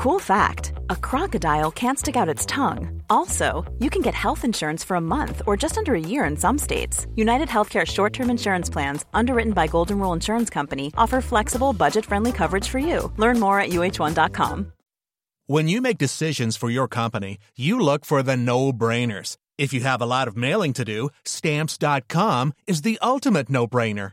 Cool fact a crocodile can't stick out its tongue. Also, you can get health insurance for a month or just under a year in some states. United Healthcare short term insurance plans, underwritten by Golden Rule Insurance Company, offer flexible, budget friendly coverage for you. Learn more at uh1.com. When you make decisions for your company, you look for the no brainers. If you have a lot of mailing to do, stamps.com is the ultimate no brainer.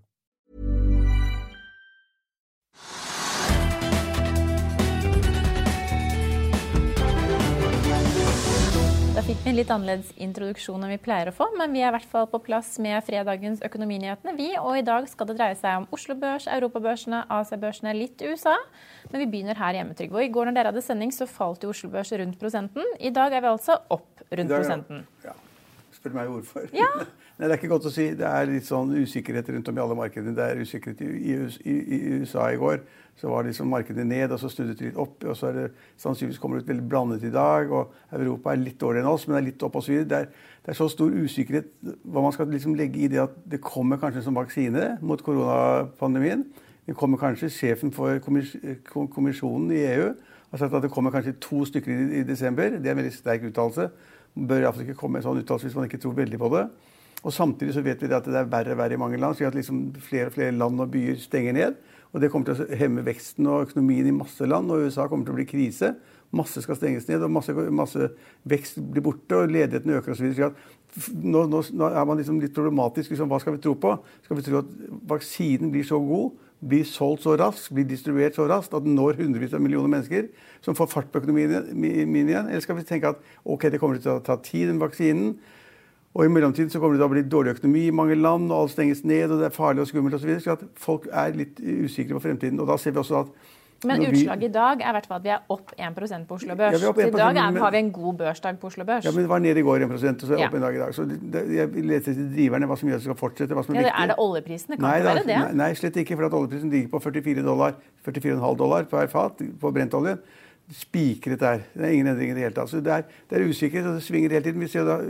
Fikk vi en litt annerledes introduksjon enn vi pleier å få, men vi er i hvert fall på plass med fredagens Økonominyhetene, vi. Og i dag skal det dreie seg om Oslo Børs, Europabørsene, Asiabørsene, litt USA. Men vi begynner her hjemme, Trygve. I går når dere hadde sending, så falt jo Oslo Børs rundt prosenten. I dag er vi altså opp rundt dag, prosenten. Ja. Spør meg hvorfor. Ja. Nei, det er ikke godt å si. Det er litt sånn usikkerhet rundt om i alle markedene. Det er usikkerhet i, i, i USA i går. Så var liksom markedet ned, og så snudde det litt opp. og så er det Sannsynligvis kommer det ut veldig blandet i dag. og Europa er litt dårligere enn oss, men det er litt opp osv. Det, er, det er så stor usikkerhet hva man skal liksom legge i det at det kommer kanskje som vaksine mot koronapandemien. Det kommer kanskje Sjefen for kommisjonen i EU har sagt at det kommer kanskje to stykker i, i desember. Det er en veldig sterk uttalelse. Bør iallfall ikke komme en sånn uttalelse hvis man ikke tror veldig på det. Og Samtidig så vet vi at det er verre og verre i mange land. så at liksom flere og flere land og byer stenger ned. Og Det kommer til å hemme veksten og økonomien i masse land. og USA kommer til å bli krise. Masse skal stenges ned, og masse, masse vekst blir borte, og ledigheten øker osv. Nå, nå, nå er man liksom litt problematisk. Liksom, hva skal vi tro på? Skal vi tro at vaksinen blir så god, blir solgt så raskt, blir distribuert så raskt at den når hundrevis av millioner mennesker som får fart på økonomien igjen? Eller skal vi tenke at ok, det kommer til å ta tid, den vaksinen. Og i mellomtiden så kommer det til å bli dårlig økonomi i mange land, og alt stenges ned, og det er farlig og skummelt osv. Så, videre, så at folk er litt usikre på fremtiden. Og da ser vi også at men utslaget i dag er i hvert fall at vi er opp 1% på Oslo Børs. Ja, I dag er, har vi en god børsdag på Oslo Børs. Ja, men det var ned i går 1 og så er det ja. opp en dag i dag. Så det, jeg leter etter driverne, hva som gjør at det skal fortsette. hva som er ja, Er det oljeprisen? Det kan nei, være det? Nei, nei, slett ikke. For at oljeprisen ligger på 44 dollar, 44,5 dollar per fat på brentoljen. Spikret der. Det er ingen endring i det hele tatt. Så det er, det er usikkerhet, og det svinger hele tiden. Vi ser da,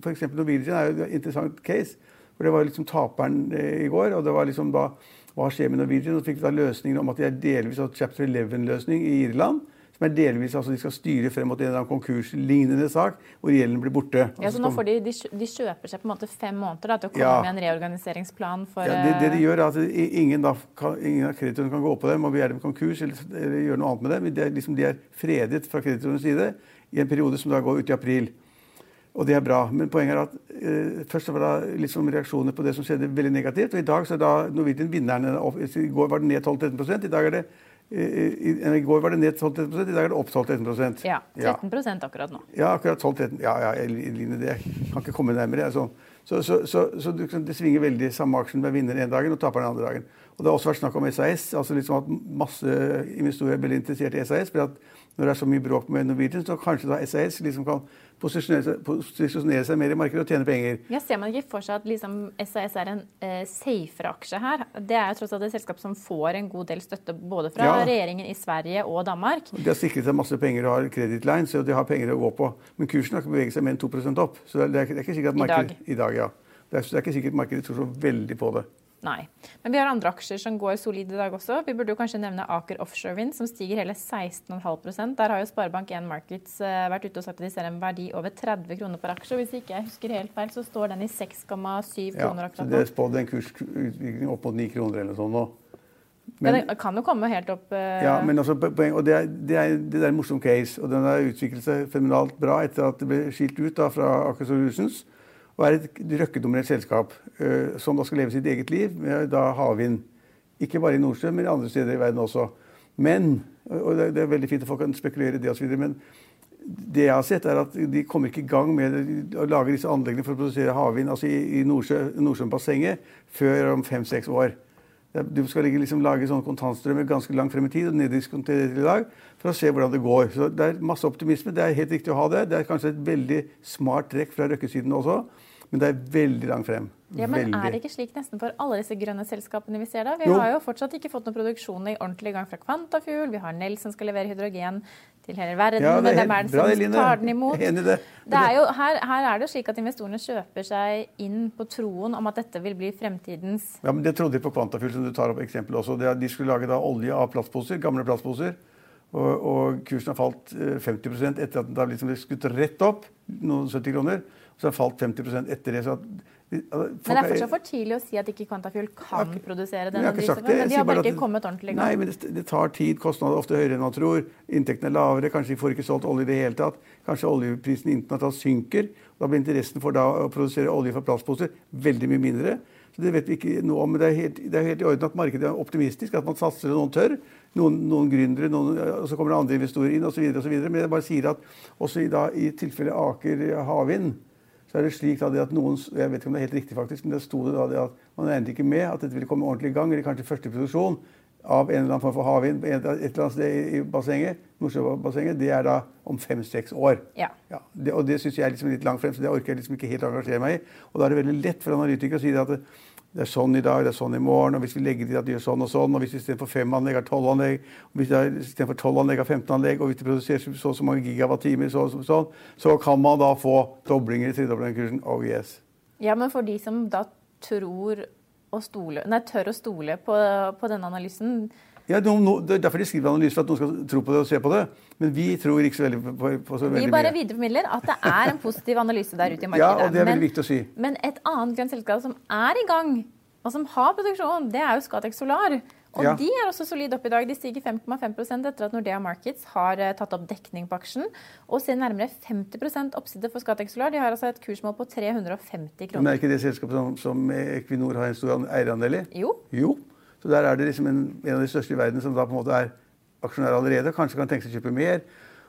F.eks. Norwegian er jo et interessant case. For det var liksom taperen eh, i går. og det var liksom da hva skjer med Norwegian? Så fikk vi da løsninger om at de er delvis av chapter 11-løsning i Irland. Som er delvis, altså De skal styre frem mot en eller annen konkurslignende sak hvor gjelden blir borte. Ja, så nå får de, de, de kjøper seg på en måte fem måneder da, til å komme ja. med en reorganiseringsplan for ja, det, det, de gjør er at ingen, da, kan, ingen av kreditorene kan gå på dem og begjære dem konkurs eller, eller, gjøre noe annet med dem. De er, liksom, de er fredet fra kreditorenes side i en periode som da går ut i april. Og det er bra. Men poenget er at eh, først var det liksom reaksjoner på det som skjedde, veldig negativt. Og i dag så er da Norwegian vinneren. I går var det ned 12-13 I dag er det i, i, I går var det ned 12-13 i dag er det opp 12-13% Ja. 13 ja. akkurat nå. Ja, akkurat 12-13 Ja, ja, Line, det kan ikke komme nærmere. Altså. Så, så, så, så, det svinger veldig samme aksjen med vinner den ene dagen og taper den andre dagen. Og Det har også vært snakk om SAS. altså liksom at Masse investorer er veldig interessert i SAS. for at Når det er så mye bråk med Norwegian, så kanskje da SAS liksom kan posisjonere posisjonere seg, mer i markedet og tjene penger. Ja, Ser man ikke for seg at liksom SAS er en eh, safere aksje her? Det er jo tross alt et selskap som får en god del støtte både fra ja. regjeringen i Sverige og Danmark. De har sikret seg masse penger og har kredittline, så de har penger å gå på. Men kursen har ikke beveget seg mer enn 2 opp. Så det er, det er, ikke sikkert at markedet, I dag. I dag ja. Det er, det er ikke sikkert markedet tror så veldig på det. Nei. Men vi har andre aksjer som går solid i dag også. Vi burde jo kanskje nevne Aker Offshore Wind, som stiger hele 16,5% Der har jo Sparebank1 Markets uh, vært ute og sagt at de ser en verdi over 30 kroner per aksje. Hvis ikke jeg husker helt feil, så står den i 6,7 kroner akkurat nå. Det er spådd en kursutvikling opp mot 9 kroner eller sånt nå. Men, men det kan jo komme helt opp uh... Ja, men altså, poeng, og det er, det, er, det er en morsom case. Og den har utviklet seg fenomenalt bra etter at det ble skilt ut da, fra Aker Solutions og er et røkkedominert selskap uh, som da skal leve sitt eget liv med da havvind. Ikke bare i Nordsjøen, men andre steder i verden også. Men, og det, er veldig fint at folk kan spekulere i det osv., men det jeg har sett, er at de kommer ikke i gang med å lage disse anleggene for å produsere havvind altså i, i Nordsjøbassenget før om fem-seks år. Du skal liksom lage sånne kontantstrømmer ganske langt frem i tid og neddiskontere det i dag for å se hvordan det går. Så Det er masse optimisme. Det er helt riktig å ha det. Det er kanskje et veldig smart trekk fra røkkesiden også. Men det er veldig langt frem. Ja, men veldig. Er det ikke slik nesten for alle disse grønne selskapene vi ser da? Vi Jo. har jo fortsatt ikke fått noen produksjon i ordentlig gang fra Kvantafuel. Vi har Nell som skal levere hydrogen til hele verden. Ja, men hvem er det som Line. tar den imot? Det. Det er jo, her, her er det jo slik at investorene kjøper seg inn på troen om at dette vil bli fremtidens Ja, men Det trodde de på Kvantafuel, som du tar opp eksempel også. De skulle lage da olje av plastposer, gamle plastposer. Og, og kursen har falt eh, 50% etter at den da liksom skutt rett opp. Noen 70 kroner. Og så har falt 50 etter det. så at, altså, Men det er fortsatt for tidlig å si at ikke Quantafuel kan ikke- produsere denne. Jeg Men de har bare ikke kommet ordentlig i gang? Nei, men det, det tar tid. Kostnader er ofte høyere enn man tror. Inntektene er lavere. Kanskje de får ikke solgt olje i det hele tatt. Kanskje oljeprisen internasjonalt synker. Da blir interessen for da å produsere olje fra plastposer veldig mye mindre. Så Det vet vi ikke noe om, men det er helt, det er helt i orden at markedet er optimistisk, at man satser og noen tør. Noen, noen gründere, noen, og så kommer det andre investorer inn osv. Men jeg bare sier at også i, da, i tilfelle Aker Havvind så er det slik da det at noen, jeg vet ikke om det er helt riktig faktisk, men det sto det da det at man regnet ikke med at dette ville komme ordentlig i gang, eller kanskje første produksjon av en eller annen form for havvind et eller annet sted i- bassenget, Nordsjøbassenget, det er da om fem-seks år. Ja. Ja, det, og det syns jeg er liksom litt langt frem, så det orker jeg liksom ikke helt engasjere meg i. Og da er det veldig lett for analytikere å si det at det, er sånn i dag, det er sånn i morgen, og hvis vi legger til at det gjør sånn og sånn, og hvis vi istedenfor fem anlegg har tolv anlegg, og hvis det istedenfor tolv anlegg har 15 anlegg, og hvis det produseres så og så mange gigawattimer, så, så, så, sånn, så kan man da få doblinger i kursen. Oh yes. Ja, men for de som da tror og stole, nei, tør å stole på, på denne analysen Ja, no, det er derfor de skriver analyser, for at noen skal tro på det og se på det. Men vi tror ikke så veldig på, på, så veldig mye. Vi bare videreformidler at det er en positiv analyse der ute i markedet. Ja, og det er veldig men, viktig å si. men et annet grønt selskap som er i gang, og som har produksjon, det er jo Scatec Solar. Og Ja. de er også solide opp i dag. De stiger 5,5% etter at Nordea Markets har eh, tatt opp dekning på aksjen. Og ser nærmere 50% oppside for Scatec Solar. De har altså et kursmål på 350 kroner. Men er ikke det selskapet som, som Equinor har en stor an- eierandel i? Jo. Jo. Så der er det liksom en, en av de største i verden som da på en måte er aksjonær allerede. Kanskje kan tenke seg å kjøpe mer.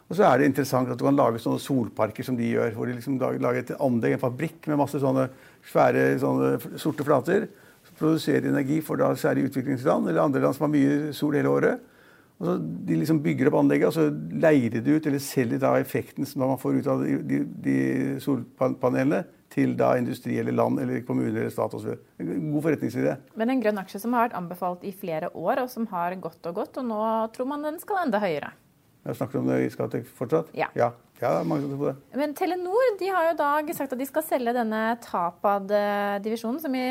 Og så er det interessant at du kan lage sånne solparker som de gjør. Hvor de liksom lager et anlegg, en fabrikk med masse sånne svære sånne sorte flater. Som produserer energi for da særlig utviklingsland eller andre land som har mye sol hele året. Og så De liksom bygger opp anlegget, og så leier de ut, eller selger da effekten som man får ut av de, de solpanelene, til da industri eller land eller kommuner eller stat osv. God forretningsidé. Men en grønn aksje som har vært anbefalt i flere år, og som har gått og gått, og nå tror man den skal enda høyere. Jeg snakker om det i Skatec fortsatt? Ja. ja. Ja, det er mange som tror på det. Men Telenor de har jo da sagt at de skal selge denne Tapad-divisjonen. som i,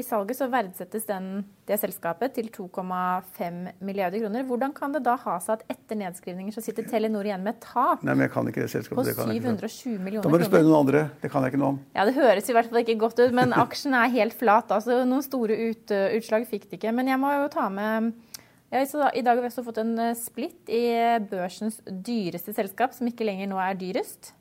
I salget så verdsettes den, det selskapet til 2,5 milliarder kroner. Hvordan kan det da ha seg at etter nedskrivninger så sitter Telenor igjen med et tap Nei, men jeg kan ikke det selskapet. på 720 millioner kroner? Da må du spørre noen andre. Det kan jeg ikke noe om. Ja, Det høres i hvert fall ikke godt ut, men aksjen er helt flat. altså Noen store ut, utslag fikk det ikke. Men jeg må jo ta med ja, så da, I dag har vi også fått en eh, splitt i børsens dyreste selskap, som ikke lenger nå er dyrest.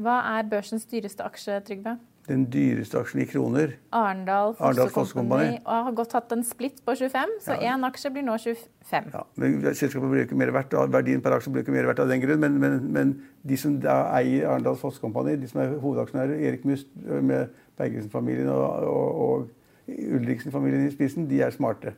Hva er børsens dyreste aksje, Trygve? Den dyreste aksjen i kroner. Arendal Arendal Fosse Fosse Company Company. og har godt hatt en splitt på 25, så én aksje blir nå 25. Ja, men Selskapet blir ikke mer verdt, og verdien per aksje blir ikke mer verdt av den grunn. Men, men, men de som da eier Arendal Fossekompani, de som er hovedaksjonærer, Erik Must med Bergesen-familien og, og, og Ulriksen-familien i spissen, de er smarte.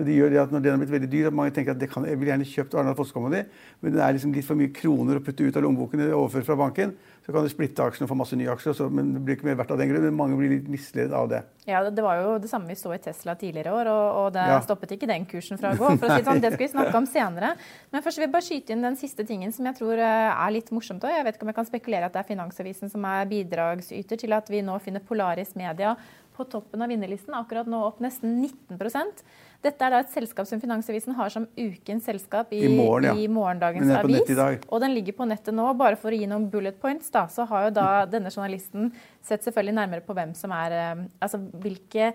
Så de gjør det at Når den har blitt veldig dyr, at mange tenker at det kan, jeg vil gjerne kjøpt Arendal Foss Company, men det er liksom litt for mye kroner å putte ut av lommeboken eller overføre fra banken. Så kan du splitte aksjene og få masse nye aksjer, så, men det blir ikke mer verdt av den grunn. Men mange blir litt misledet av det. Ja, det- Det var jo det samme vi så i Tesla tidligere år, og, og det Ja. stoppet ikke den kursen fra å gå. for å si det sånn, Det skal vi snakke om senere. Men først vil jeg bare skyte inn den siste tingen som jeg tror eh, er litt morsomt. også. Jeg vet ikke om jeg kan spekulere at det er Finansavisen som er bidragsyter til at vi nå finner Polaris Media på toppen av vinnerlisten, akkurat nå opp nesten 19 Dette er da et selskap som Finansavisen har som ukens selskap i, I morgen, ja. i morgendagens avis. i. Og den ligger på nettet nå. Bare for å gi noen bullet points, da, så har jo da denne journalisten sett selvfølgelig nærmere på hvem som er eh, Altså hvilke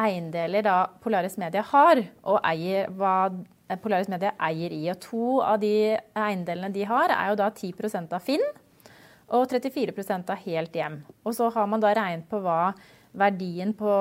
eiendeler da Polaris Media har, og eier hva Polaris Media eier i. Og to av de eiendelene de har, er jo da 10% av Finn og 34% av Helt Hjem. Og så har man da regnet på hva verdien på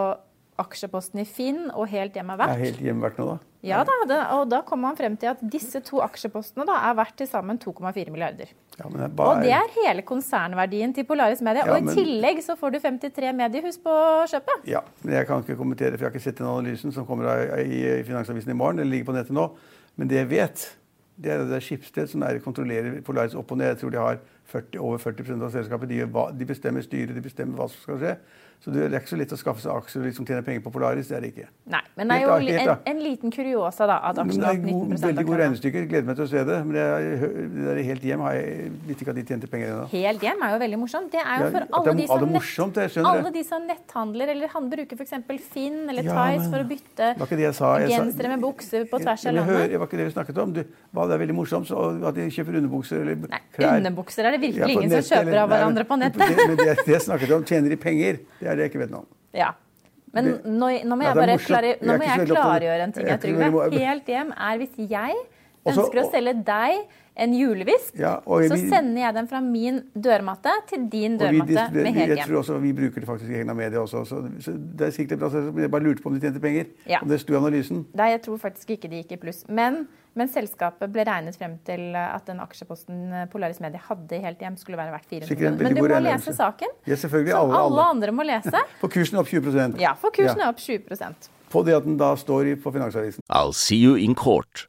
aksjeposten i Finn og Helt Hjem er verdt. er helt hjem verdt nå, da. Ja da, det, og da kommer man frem til at disse to aksjepostene da er verdt til sammen 2,4 milliarder. Ja, men det bare... Og det er hele konsernverdien til Polaris Media. Ja, og i men- tillegg så får du 53 mediehus på kjøpet. Ja, men Jeg kan ikke kommentere, for jeg har ikke sett den analysen som kommer i i Finansavisen i morgen. eller ligger på nettet nå. Men det jeg vet, Det er det er Skipsted som er, kontrollerer Polaris opp og ned. Jeg tror de har 40, over 40% av selskapet. De, de bestemmer styret, de bestemmer hva som skal skje. Så det er ikke så lett å skaffe seg aksjer og liksom tjene penger på Polaris. Det er det ikke. Nei, Men det er jo helt, en, en, liten kuriosa da, at aksjen har 19 god, Veldig gode regnestykker. Gleder meg til å se det. Men det, er, det der Helt Hjem har jeg vet ikke at de tjente penger ennå. Helt Hjem er jo veldig morsomt. Det er jo for alle, de som morsomt, nett, alle de som netthandler eller han bruker f.eks. Finn eller ja, Tice for å bytte gensere med bukser på tvers av landet. Det var ikke det vi snakket om. Du, det er veldig morsomt så, at de kjøper underbukser eller Nei. Underbukser er det virkelig ja, ingen nett, som kjøper eller, av hverandre på nettet. Det, men det, det snakket om, tjener de penger? Er det jeg noe om. Ja. Men nå, nå, må jeg bare klare, nå må jeg klargjøre en ting. Jeg, Trygve. Helt hjem er hvis jeg ønsker å selge deg en julevisp, ja, så sender jeg den fra min dørmatte til din dørmatte vi, med helt hjem. Jeg tror også Vi bruker det faktisk i Hegna Media også. Så, så det er sikkert bra. Jeg bare lurte på om de tjente penger. Ja. Om det sto i analysen. Nei, jeg tror faktisk ikke de gikk i pluss. Men men selskapet ble regnet frem til at den aksjeposten eh, Polaris Media hadde i helt hjem, skulle være verdt 400 kroner. Men du må lese saken, ja, som alle, alle, andre må lese. For kursen er opp 20% Ja, for kursen ja. er opp 20 På det at den da står på Finansavisen. I'll see you in court.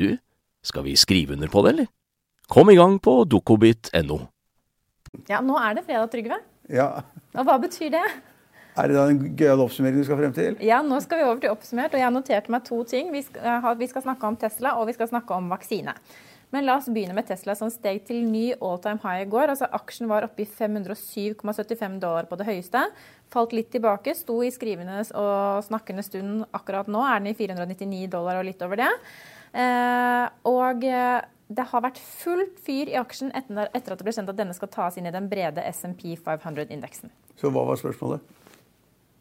du, skal vi skrive under på det, eller? Kom i gang på dokobit.no. Ja, nå er det fredag, Trygve. Ja. Og hva betyr det? Er det da en gøyal oppsummering du skal frem til? Ja, nå skal vi over til oppsummert. Og jeg noterte meg to ting. Vi skal, vi skal snakke om Tesla, og vi skal snakke om vaksine. Men la oss begynne med Tesla, som steg til ny all time high i går. Altså Aksjen var oppe i 507,75 dollar på det høyeste. Falt litt tilbake. Sto i skrivende og snakkende stund akkurat nå. Er den i 499 dollar og litt over det. Eh, og eh, det har vært fullt fyr i aksjen etter at det ble kjent at denne skal tas inn i den brede SMP 500-indeksen. Så hva var spørsmålet?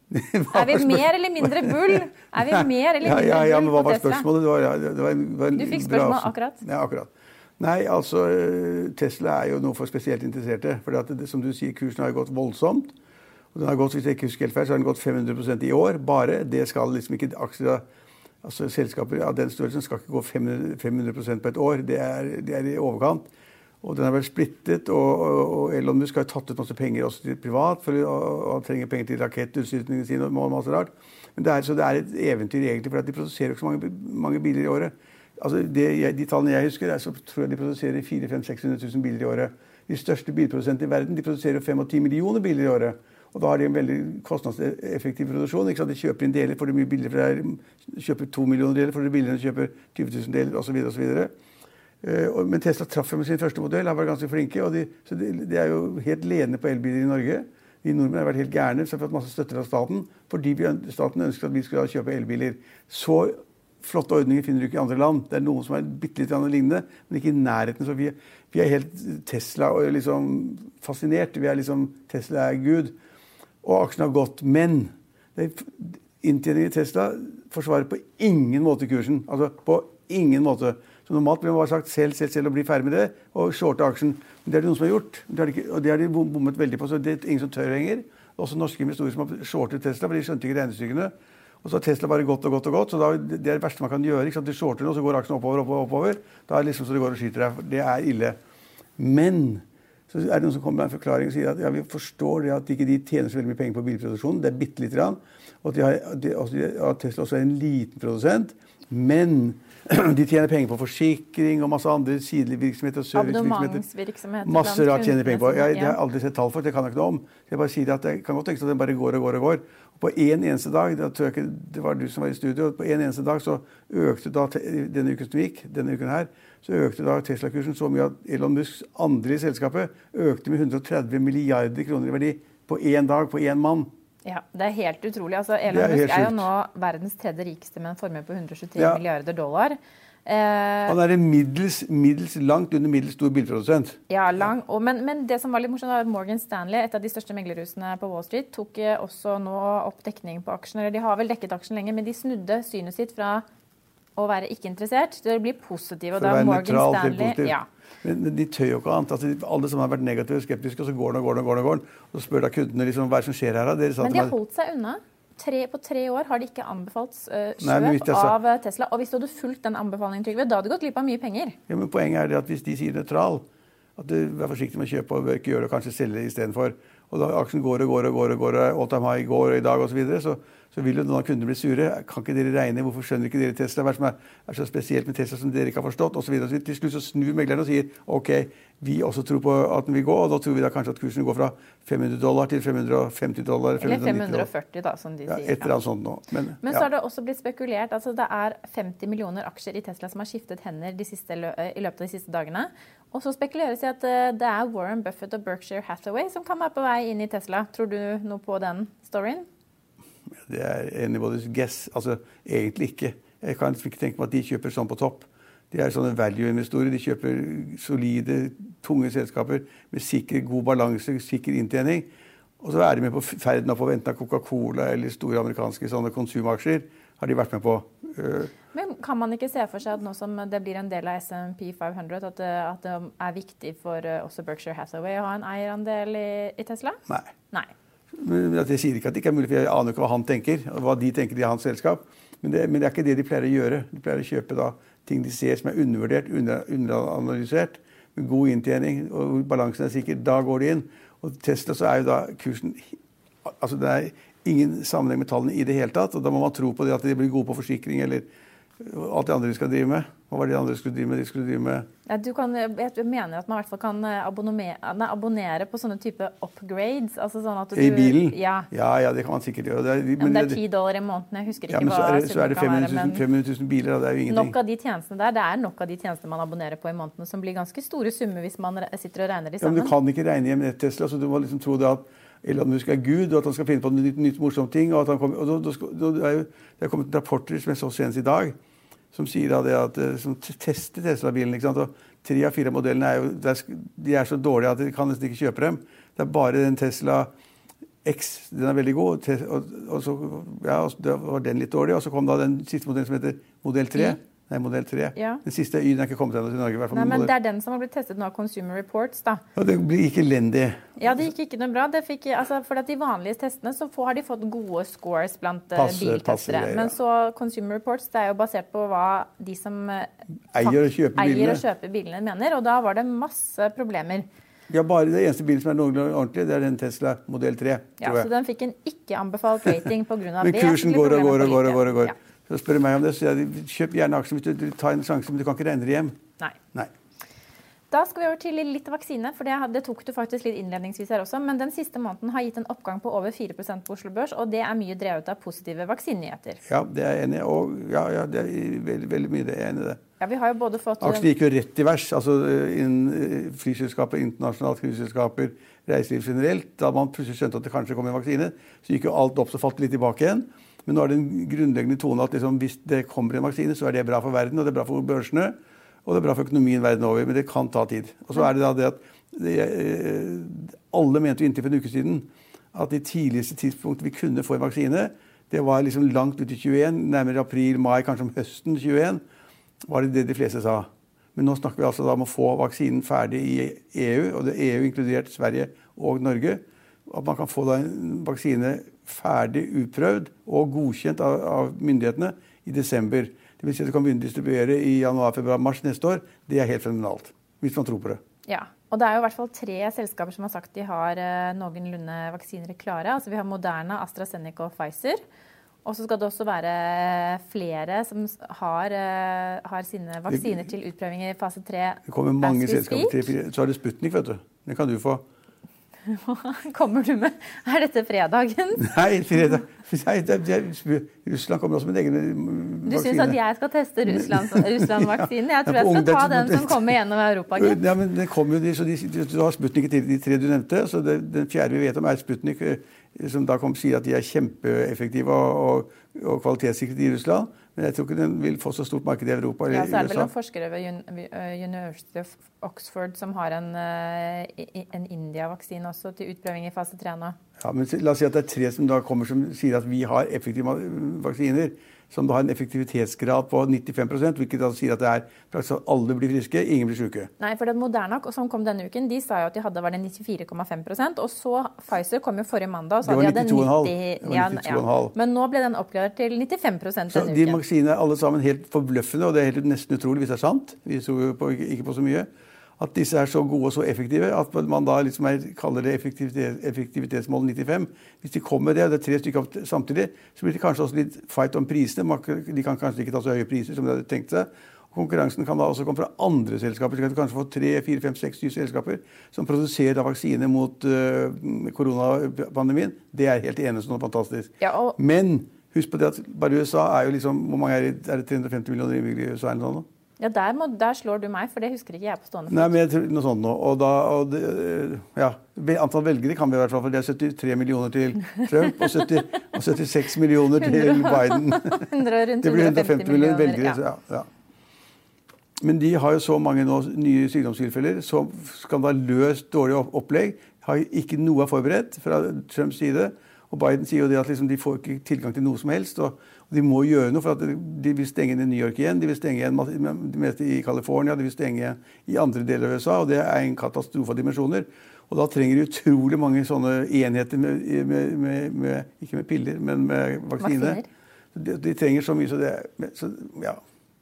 er vi mer eller mindre bull? Er vi mer eller mindre ja, ja, ja, men hva var spørsmålet? Det var, ja, det var en, var du fikk spørsmålet akkurat? Ja, akkurat. Nei, altså Tesla er jo noe for spesielt interesserte. For det, som du sier, kursen har gått voldsomt. Og den har gått, hvis jeg ikke husker helt feil, så har den gått 500% i år. Bare. Det skal liksom ikke aksjer altså Selskaper av den størrelsen skal ikke gå 500, 500% på et år. Det er, det er i overkant. Og den har vært splittet, og, og Elon Musk har tatt ut masse penger også til privat. for Han trenger penger til rakettutstyrningen sin og masse rart. Men det er, så det er et eventyr egentlig, for de produserer ikke så mange, mange biler i året. Altså det, de tallene jeg husker, er, så tror jeg de produserer 400 600 000 biler i året. De største bilprodusentene i verden de produserer 5 10 millioner biler i året. Og da har de en veldig kostnadseffektiv produksjon. De kjøper inn deler får det mye billigere. De kjøper to millioner deler får det billigere de kjøper 20 000 deler osv. osv. Eh, men Tesla traff med sin første modell. har vært ganske flinke. og de, de, de, er jo helt ledende på elbiler i Norge. Vi nordmenn har vært helt gærne, så har fått masse støtte fra staten fordi vi, staten ønsket at vi skulle kjøpe elbiler. Så flotte ordninger finner du ikke i andre land. Det er noen som er bitte litt lignende, men ikke i nærheten. Så vi, vi er helt Tesla og liksom fascinert. Vi er liksom Tesla er Gud. Og aksjen har gått. Men inntjeningen i Tesla forsvarer på ingen måte kursen. Altså på ingen måte. Så Normalt blir man bare sagt selv, selv, selv og bli ferdig med det, og shorte aksjen. Men det er det noen som har gjort. Det de, og det har de bommet veldig på. så det er ingen som tør lenger. Også norske investorer som har shortet Tesla, for de skjønte ikke regnestykkene. Og så har Tesla bare gått og gått og gått. så da, Det er det verste man kan gjøre. ikke sant? Du shorter nå, så går aksjen oppover, oppover, oppover. Da er det liksom så det går og skyter deg. Det er ille. Men så er det noen som kommer med en forklaring og sier at ja, vi forstår det at ikke de tjener så veldig mye penger på bilproduksjonen. Det er bitte lite grann. Og at, de har, at Tesla også er en liten produsent. Men de tjener penger på forsikring og masse andre sidelige virksomheter. Abonnementsvirksomheter. Masse rart tjener penger på. Jeg, det har jeg aldri sett tall for, det kan jeg ikke noe om. Jeg bare sier at det kan godt tenkes at den bare går og går og går. Og på en eneste dag, da tror jeg ikke det var du som var i studio, på en eneste dag så økte da denne uken som gikk, denne uken her, så økte da Tesla-kursen så mye at Elon Musks andre i selskapet økte med 130 milliarder kroner i verdi på én dag, på én mann. Ja, Det er helt utrolig. Altså, Elon Musk er jo nå verdens tredje rikeste med en formue på 123 Ja. milliarder dollar. Eh, Han er en middels, middels langt under middels stor bilprodusent. ja, lang, og, men, men det som var litt morsomt, var at Morgan Stanley, et av de største meglerhusene på Wall Street, tok eh, også nå opp dekning på aksjen. Eller de har vel dekket aksjen lenge, men de snudde synet sitt fra å være ikke interessert til å bli positive. Og For å være nøytral til positiv. ja. Men, de tør jo ikke annet. Altså, alle som har vært negative og skeptiske, og så går den og går den. Og går den, og går den. Og så spør da kundene liksom, hva er det som skjer her. da? Men de har holdt seg unna. Tre, på tre år har de ikke anbefalt Nei, hvis kjøp det er av eh, Tesla. Og hvis du hadde fulgt den anbefalingen, Trygve, da hadde du gått glipp av mye penger. Ja, men Poenget er det at hvis de sier nøytral, at du er forsiktig med å kjøpe og bør ikke gjøre det, og kanskje selge istedenfor. Og da aksjen går og går og går, og går, all time high går og i dag osv., så, videre, så så vil jo noen av kundene bli sure. Kan ikke dere regne? Hvorfor skjønner ikke dere Tesla? Hva er det som er, er så spesielt med Tesla som dere ikke har forstått? Og så videre. Så til slutt så snur megleren og sier OK, vi også tror på at den vil gå, og da tror vi da kanskje at kursen går fra 500 dollar til 550 dollar. Eller 540, da, som de sier. Ja, et eller annet sånt nå. Men, Men så har det også blitt spekulert. altså Det er 50 millioner aksjer i Tesla som har skiftet hender de siste, eh, i løpet av de siste dagene. Og så spekuleres det i at eh, det er Warren Buffett og Berkshire Hathaway som kan være på vei inn i Tesla. Tror du noe på den storyen? Det er anybody's guess. Altså egentlig ikke. Jeg kan ikke tenke meg at de kjøper sånn på topp. De er sånne value-investorer. De kjøper solide, tunge selskaper med sikker, god balanse, sikker inntjening. Og så er de med på ferden opp, enten Coca-Cola eller store amerikanske sånne konsumaksjer. Har de vært med på. Øh, Men kan man ikke se for seg at nå som det blir en del av SMP 500, at det, at det er viktig for eh, også Berkshire Hathaway å ha en eierandel i, i Tesla? nei. Nei. Jeg sier ikke at det ikke er mulig, for jeg aner ikke hva han tenker. og hva de tenker i hans selskap. Men det, men det er ikke det de pleier å gjøre. De pleier å kjøpe da ting de ser som er undervurdert, under- underanalysert, med god inntjening, og balansen er sikker. Da går de inn. Og Tesla så er jo da kursen altså Det er ingen sammenheng med tallene i det hele tatt. og Da må man tro på det at de blir gode på forsikring eller alt det andre de skal drive med. Hva var det de andre skulle drive med? De skulle drive med Ja, Du kan, jeg mener at man i hvert fall kan eh, nei, abonnere på sånne type upgrades. altså sånn du... i bilen. Ja. ja, ja, det kan man sikkert gjøre. Det er, Ja, men det er 10 dollar i måneden. Jeg husker ikke ja, men så hva er det, så er det summen 500 000, kan være. 500 000 biler, da. Det er jo ingenting. nok av de tjenestene der, det er nok av de tjenestene man abonnerer på i måneden, som blir ganske store summer hvis man sitter og regner de Ja, men sammen. Du kan ikke regne hjem et Tesla, så du må liksom tro det at Elon Musk er Gud, og at han skal finne på nytt, nytt morsomt ting. og at han kommer, og da, da, da, Det er jo det er kommet rapporter som jeg så senest i dag, som sier da det at, eh, som tester Tesla-bilen. ikke sant? Og Tre av fire modellene er jo, de er så dårlige at de kan nesten ikke kjøpe dem. Det er bare den Tesla X. Den er veldig god. Og, og så, ja, og var den litt dårlig. Og så kom da den siste modellen som heter modell 3. Nei, modell 3. Ja. Den siste Y-en er ikke kommet ennå til Norge. i hvert fall. Nei, men Modell- Det er den som har blitt testet nå av Consumer Reports. da. og det blir ikke elendig. Ja, Det gikk ikke noe bra. Det fikk, altså, for De vanlige testene så får, har de fått gode scores blant eh, biltestere. passe det, ja. Men så Consumer Reports det er jo basert på hva de som eh, Eier og kjøper eier bilene. og kjøper bilene mener. Og da var det masse problemer. Ja, bare Det eneste bilen som er noenlunde ordentlig, det er den Tesla modell 3. Ja, tror jeg. Så den fikk en ikke-anbefalt rating pga. Men kursen går og går og går. og går, og går. Ja. Så spør du meg om det, så jeg, kjøp gjerne aksjer hvis du, du tar en sjanse, men du kan ikke regne det hjem. Nei. Nei. Da skal vi over til litt vaksine, for det, det tok du faktisk litt innledningsvis her også. Men den siste måneden har gitt en oppgang på over 4% på Oslo Børs, og det er mye drevet av positive vaksinenyheter. Ja, det er jeg enig i. Og ja, ja, det er veldig, veldig mye det er jeg enig i det. Ja, vi har jo både fått Aksjene gikk jo rett i vers. altså innen eh, flyselskaper, internasjonale flyselskaper, reiseliv generelt. Da man plutselig skjønte at det kanskje kom en vaksine, så gikk jo alt opp, så falt det litt tilbake igjen. Men nå er det en grunnleggende tone at liksom, hvis det kommer en vaksine, så er det bra for verden, og det er bra for børsene, og det er bra for økonomien verden over. Men det kan ta tid. Og så er det da det at det, eh, alle mente jo inntil for en uke siden at det tidligste tidspunktet vi kunne få en vaksine, det var liksom langt ut i 21, nærmere april-mai, kanskje om høsten 21 var det det de fleste sa. Men nå snakker vi altså om å få vaksinen ferdig i EU, og det er EU inkludert Sverige og Norge. At man kan få en vaksine ferdig utprøvd og godkjent av, av myndighetene i desember. Det vil si at du kan begynne å distribuere i januar, februar, mars neste år. Det er helt fenomenalt. Hvis man tror på det. Ja, og det er jo i hvert fall tre selskaper som har sagt de har eh, noenlunde vaksiner klare. Altså Vi har Moderna, AstraZeneca og Pfizer. Og så skal det også være flere som har, eh, har sine vaksiner til utprøving i fase 3. Det kommer mange selskaper. til. Så har du Sputnik, vet du. Den kan du få. Kommer du med Er dette fredagen? Nei, fredag. Nei Russland kommer også med en egen vaksine. Du syns at jeg skal teste Russland-vaksinen? Jeg tror jeg skal ta den som kommer gjennom Europa. gitt. Ja, men det kommer jo de, så de, de, Du har Sputnik til de tre du nevnte. så det, Den fjerde vi vet om, er Sputnik, eh, som da kom, sier at de er kjempeeffektive og, og, og kvalitetssikret i Russland. Men jeg tror ikke den vil få så stort marked i Europa eller Ja, så er det vel noen forskere ved Un- ved, University of Oxford som har en, en India-vaksine også til utprøving i fase 3 nå. Ja, men La oss si at det er tre som da kommer som sier at vi har effektive vaksiner. Som da har en effektivitetsgrad på 95% hvilket da sier at det er praktisk at alle blir friske, ingen blir syke. Nei, for det Moderna som kom denne uken, de sa jo at de hadde var det 94,5% Og så Pfizer kom jo forrige mandag og sa at de hadde 92,5. 90 Det var ja, 92,5. Men nå ble den oppgradert til 95 Så denne de vaksinene er alle sammen helt forbløffende, og det er helt nesten utrolig hvis det er sant. Vi tror jo ikke på så mye. At disse er så gode og så effektive at man da liksom er, kaller det effektivitet, effektivitetsmål 95. Hvis de kommer med det, og det er tre stykker samtidig, så blir det kanskje også litt fight om prisene. De kan kanskje ikke ta så høye priser som de hadde tenkt seg. Konkurransen kan da også komme fra andre selskaper. så kan du kanskje få tre, fire, fem, seks, syv selskaper som produserer vaksine mot uh, koronapandemien. Det er helt enestående fantastisk. Ja, og- Men husk på det at bare USA er jo liksom Hvor mange er det? Er det 350 millioner innbyggere i USA? eller noe? Ja, der, må, der slår du meg, for det husker ikke jeg på stående Nei, men jeg tror noe sånt nå. Og da, og det, ja, Antall velgere kan vi i hvert fall, for det er 73 millioner til Trump og, 70, og 76 millioner til Biden. 100, rundt Det blir 150 millioner velgere. Ja. Ja. Ja. Men de har jo så mange nå, nye sykdomstilfeller, så skandaløst dårlig opp- opplegg. Har ikke noe forberedt fra Trumps side. Og Biden sier jo det at liksom de får ikke tilgang til noe som helst. Og de må gjøre noe, for at de vil stenge ned New York igjen. De vil stenge igjen det meste i California, de vil stenge i andre deler av USA. Og det er en katastrofe av dimensjoner. Og da trenger de utrolig mange sånne enheter med, med, med, med Ikke med piller, men med vaksine. De, de trenger så mye, så det så, ja.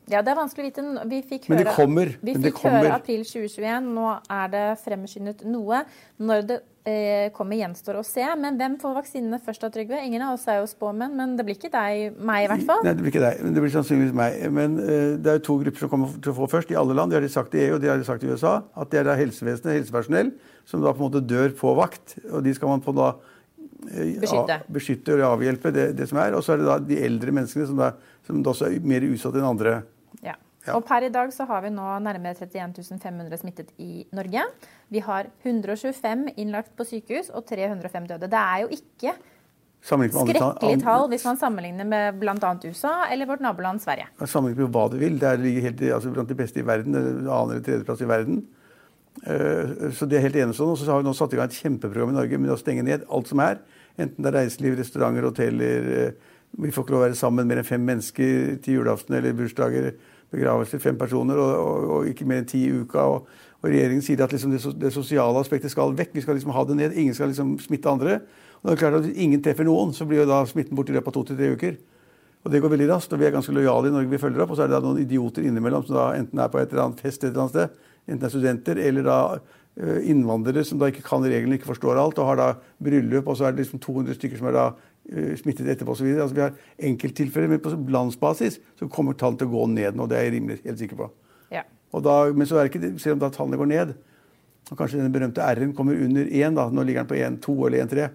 Ja, det er vanskelig å vite. Vi fikk Men det kommer, Vi fikk kommer. høre april 2021. Nå er det fremskyndet noe. Når det kommer, gjenstår å se. Men hvem får vaksinene først av Trygve? Ingen av oss er jo spåmenn, men det blir ikke deg, meg i hvert fall. Nei, det blir ikke deg. men Det blir sannsynligvis meg. Men uh, det er jo to grupper som kommer til å få først i alle land. Det har de sagt i EU og det har de sagt i USA. At det er da helsevesenet, helsepersonell, som da på en måte dør på vakt. Og de skal man på da eh, Beskytte. av- beskytte og avhjelpe det, det som er. Og så er det da de eldre menneskene som da, som da også er mer utsatt enn andre. Ja. Ja. Og per i dag så har vi nå nærmere 31 500 smittet i Norge. Vi har 125 innlagt på sykehus og 305 døde. Det er jo ikke skrekkelige tall hvis man sammenligner med bl.a. USA eller vårt naboland Sverige. Sammenlignet med hva du vil. Det er ligger helt altså, blant de beste i verden. Annen eller tredjeplass i verden. Eh, Så det er helt enestående. Og så har vi nå satt i gang et kjempeprogram i Norge med å stenge ned alt som er. Enten det er reiseliv, restauranter, hoteller. eh, Vi får ikke lov å være sammen mer enn fem mennesker til julaften eller bursdager, begravelser, fem personer, og, og, og ikke mer enn ti i uka. Og, og regjeringen sier at liksom det, det sosiale aspektet skal vekk. Vi skal liksom ha det ned. Ingen skal liksom smitte andre. Og det er klart at Hvis ingen treffer noen, så blir jo da smitten borte i løpet av to til tre uker. Og det går veldig raskt, og vi er ganske lojale i Norge. vi følger opp, Og så er det da noen idioter innimellom som da enten er på et eller annet fest et eller annet sted, enten er studenter eller da eh, innvandrere som da ikke kan reglene, ikke forstår alt, og har da bryllup, og så er det liksom 200 stykker som er da smittet etterpå osv. Altså, vi har enkelttilfeller, men på landsbasis så kommer tallene til å gå ned nå. Det er jeg rimelig helt sikker på. Ja. Og da, men så er det ikke, selv om da tallene går ned, og kanskje den berømte R-en kommer under 1, da, nå ligger den på 1,2 eller 1,3,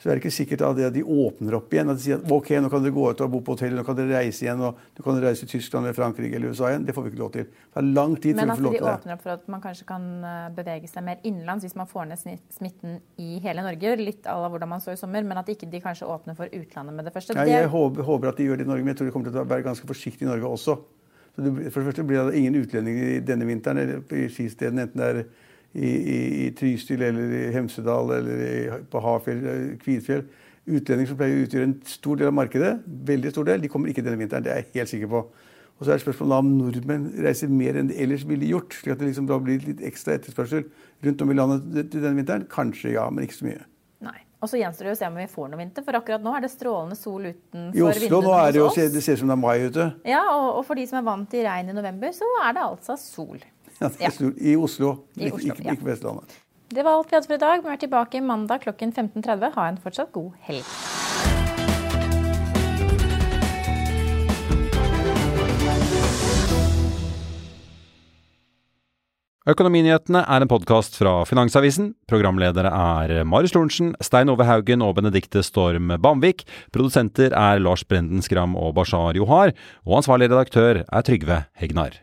så er det ikke sikkert at de åpner opp igjen. At de sier at ok, nå kan dere gå ut og bo på hotell, nå kan dere reise igjen, og nå kan dere reise til Tyskland eller Frankrike eller USA igjen. Det får vi ikke lov til. Det er lang tid Men å at lov til det. de at de åpner opp for at man kanskje kan eh, bevege seg mer innenlands hvis man får ned smitten i hele Norge. Litt à la hvordan man så i sommer, men at ikke de kanskje åpner for utlandet med det første. Ja, jeg håper, håper at de gjør det i Norge, men jeg tror de kommer til å være ganske forsiktige i Norge også. Så det, for det første blir det ingen utlendinger denne vinteren eller i skistedene, enten det er i, i, i Trysil eller i Hemsedal eller i, på Hafjell, eh, Kvitfjell. Utlendinger som pleier å utgjøre en stor del av markedet, veldig stor del, de kommer ikke denne vinteren. Det er jeg helt sikker på. Og så er det spørsmålet om nordmenn reiser mer enn de ellers ville gjort. slik at det liksom da blir litt ekstra etterspørsel rundt om i landet til denne vinteren. Kanskje ja, men ikke så mye. Nei. Og så gjenstår det å se om vi får noe vinter, for akkurat nå er det strålende sol utenfor I Oslo nå er det jo, det ser ut som det er mai ute. Ja, og, og for de som er vant til regn i november, så er det altså sol. Ja. I Oslo, I Oslo ikke, ikke Vestlandet. Det var alt vi hadde for i dag. Vi er tilbake mandag klokken 15.30. Ha en fortsatt god helg. Økonominyhetene er en podkast fra Finansavisen. Programledere er Marius Lorentzen, Stein Ove Haugen og Benedikte Storm Bamvik. Produsenter er Lars Brenden Skram og Bashar Johar. Og ansvarlig redaktør er Trygve Hegnar.